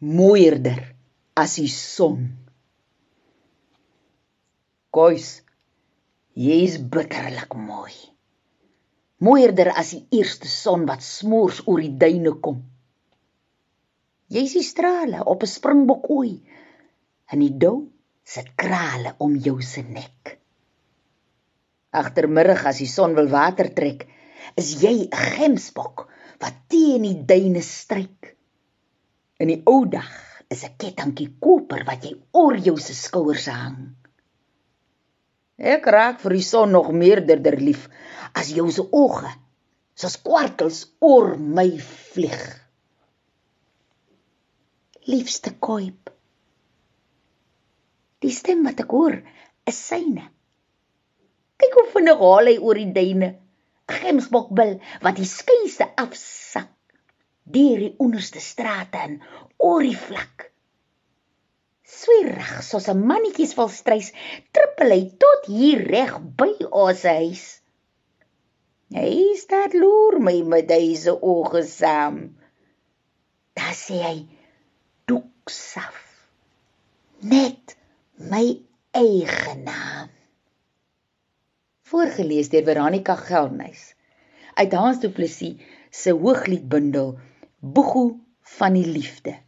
mooierder as die son. Kois, jy's bitterlik mooi. Mooierder as die eerste son wat smoors oor die duine kom. Jy's die strale op 'n springbokooi en die dou sit krale om jou se nek. Agtermiddag as die son wil water trek, is jy 'n gemsbok wat teen die duine stryk. In die ou dag is 'n kettingkie koper wat jy oor jou se skouers hang. Ek raak vir die son nog meerderder lief as jou se oë soos kwartels oor my vlieg. Liefste koip. Die stem wat ek hoor is syne. Kyk hoe vinnig haal hy oor die duine. Gemsbokbil wat die skuise afsak deur die onderste strate in oor die vlak. Swierig soos 'n mannetjies wil strys, trippel hy tot hier reg by ons huis. Hy staat loer my met deze oë saam. Daar sê hy doeksaf. Net my eie naam. Voorgeles deur Veronica Geldnys uit Hans Du Plessis se Hoogliedbundel Boegu van die liefde.